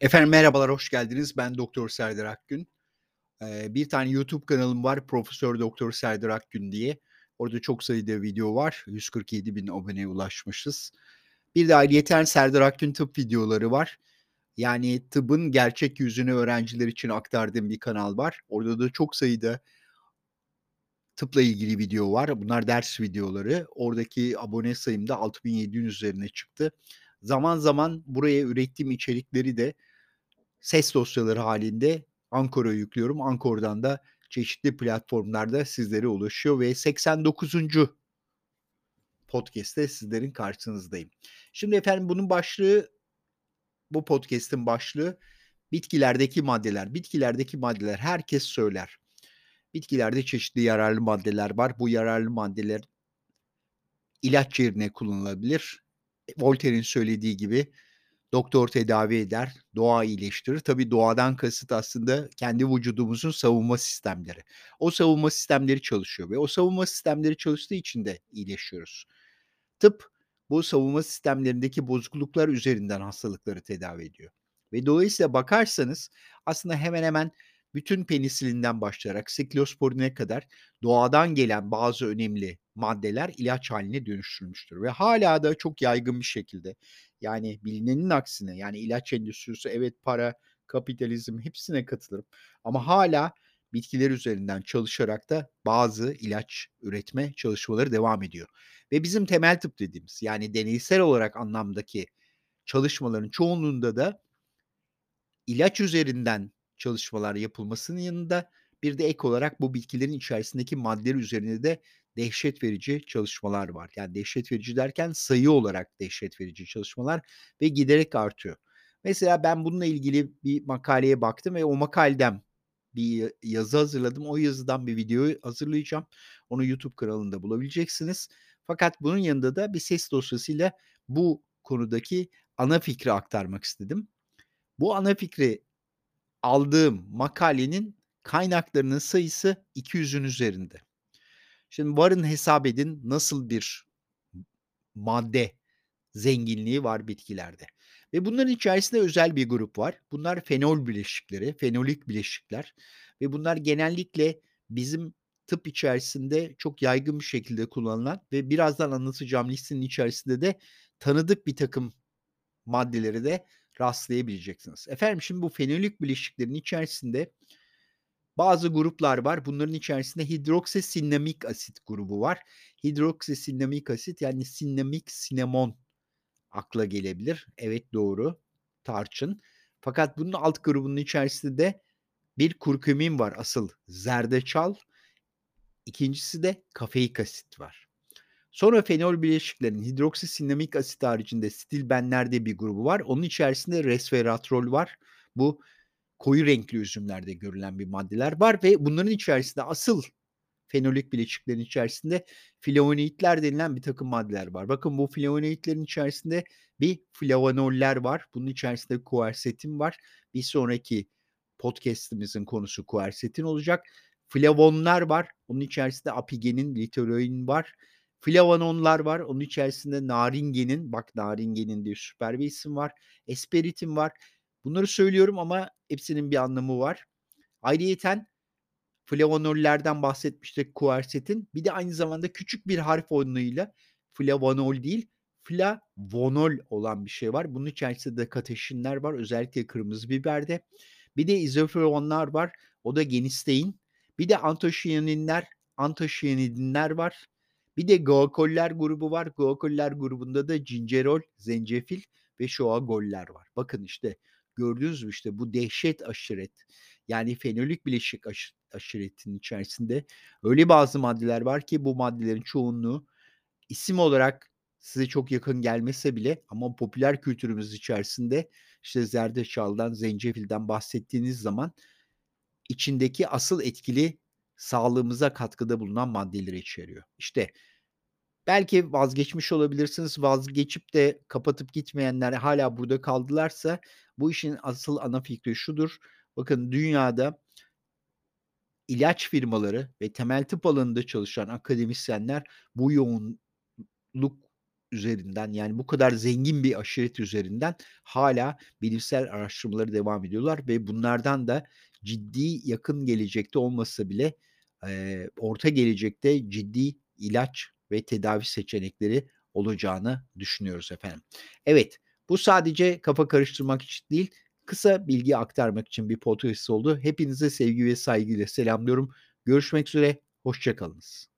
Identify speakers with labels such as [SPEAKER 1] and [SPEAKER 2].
[SPEAKER 1] Efendim merhabalar, hoş geldiniz. Ben Doktor Serdar Akgün. Eee, bir tane YouTube kanalım var, Profesör Doktor Serdar Akgün diye. Orada çok sayıda video var. 147.000 aboneye ulaşmışız. Bir de ayrıyeten Serdar Akgün tıp videoları var. Yani tıbbın gerçek yüzünü öğrenciler için aktardığım bir kanal var. Orada da çok sayıda tıpla ilgili video var. Bunlar ders videoları. Oradaki abone sayım da 6700 üzerine çıktı. Zaman zaman buraya ürettiğim içerikleri de ses dosyaları halinde Ankor'a yüklüyorum. Ankor'dan da çeşitli platformlarda sizlere ulaşıyor ve 89. podcast'te sizlerin karşınızdayım. Şimdi efendim bunun başlığı bu podcast'in başlığı bitkilerdeki maddeler. Bitkilerdeki maddeler herkes söyler. Bitkilerde çeşitli yararlı maddeler var. Bu yararlı maddeler ilaç yerine kullanılabilir. Voltaire'in söylediği gibi doktor tedavi eder, doğa iyileştirir. Tabii doğadan kasıt aslında kendi vücudumuzun savunma sistemleri. O savunma sistemleri çalışıyor ve o savunma sistemleri çalıştığı için de iyileşiyoruz. Tıp bu savunma sistemlerindeki bozukluklar üzerinden hastalıkları tedavi ediyor. Ve dolayısıyla bakarsanız aslında hemen hemen bütün penisilinden başlayarak siklosporine kadar doğadan gelen bazı önemli maddeler ilaç haline dönüştürülmüştür. Ve hala da çok yaygın bir şekilde yani bilinenin aksine yani ilaç endüstrisi evet para, kapitalizm hepsine katılırım. Ama hala bitkiler üzerinden çalışarak da bazı ilaç üretme çalışmaları devam ediyor. Ve bizim temel tıp dediğimiz yani deneysel olarak anlamdaki çalışmaların çoğunluğunda da ilaç üzerinden çalışmalar yapılmasının yanında bir de ek olarak bu bitkilerin içerisindeki maddeler üzerinde de dehşet verici çalışmalar var. Yani dehşet verici derken sayı olarak dehşet verici çalışmalar ve giderek artıyor. Mesela ben bununla ilgili bir makaleye baktım ve o makaleden bir yazı hazırladım. O yazıdan bir video hazırlayacağım. Onu YouTube kanalında bulabileceksiniz. Fakat bunun yanında da bir ses dosyasıyla bu konudaki ana fikri aktarmak istedim. Bu ana fikri aldığım makalenin kaynaklarının sayısı 200'ün üzerinde. Şimdi varın hesap edin nasıl bir madde zenginliği var bitkilerde. Ve bunların içerisinde özel bir grup var. Bunlar fenol bileşikleri, fenolik bileşikler ve bunlar genellikle bizim tıp içerisinde çok yaygın bir şekilde kullanılan ve birazdan anlatacağım listenin içerisinde de tanıdık bir takım maddeleri de rastlayabileceksiniz. Efendim şimdi bu fenolik bileşiklerin içerisinde bazı gruplar var. Bunların içerisinde hidroksisinamik asit grubu var. Hidroksisinamik asit yani sinamik sinemon akla gelebilir. Evet doğru. Tarçın. Fakat bunun alt grubunun içerisinde de bir kurkumin var asıl zerdeçal. İkincisi de kafeik asit var. Sonra fenol bileşiklerinin hidroksisinamik asit haricinde stilbenlerde bir grubu var. Onun içerisinde resveratrol var. Bu koyu renkli üzümlerde görülen bir maddeler var ve bunların içerisinde asıl fenolik bileşiklerin içerisinde flavonoidler denilen bir takım maddeler var. Bakın bu flavonoidlerin içerisinde bir flavanoller var. Bunun içerisinde kuersetin var. Bir sonraki podcast'imizin konusu kuersetin olacak. Flavonlar var. Onun içerisinde apigenin, literoin var. Flavanonlar var. Onun içerisinde naringenin, bak naringenin diye süper bir isim var. Esperitin var. Bunları söylüyorum ama hepsinin bir anlamı var. Ayrıyeten flavonollerden bahsetmiştik kuersetin. Bir de aynı zamanda küçük bir harf oyunuyla flavonol değil flavonol olan bir şey var. Bunun içerisinde de kateşinler var. Özellikle kırmızı biberde. Bir de izoflavonlar var. O da genistein. Bir de antoşiyaninler, antoşiyanidinler var. Bir de guakoller grubu var. Guakoller grubunda da cincerol, zencefil ve şoagoller var. Bakın işte gördünüz mü işte bu dehşet aşiret yani fenolik bileşik aş, aşiretinin içerisinde öyle bazı maddeler var ki bu maddelerin çoğunluğu isim olarak size çok yakın gelmese bile ama popüler kültürümüz içerisinde işte zerdeçaldan, zencefilden bahsettiğiniz zaman içindeki asıl etkili sağlığımıza katkıda bulunan maddeleri içeriyor. İşte belki vazgeçmiş olabilirsiniz. Vazgeçip de kapatıp gitmeyenler hala burada kaldılarsa bu işin asıl ana fikri şudur. Bakın dünyada ilaç firmaları ve temel tıp alanında çalışan akademisyenler bu yoğunluk üzerinden yani bu kadar zengin bir aşiret üzerinden hala bilimsel araştırmaları devam ediyorlar ve bunlardan da ciddi yakın gelecekte olmasa bile eee, orta gelecekte ciddi ilaç ve tedavi seçenekleri olacağını düşünüyoruz efendim. Evet, bu sadece kafa karıştırmak için değil, kısa bilgi aktarmak için bir podcast oldu. Hepinize sevgi ve saygıyla selamlıyorum. Görüşmek üzere, hoşça kalınız.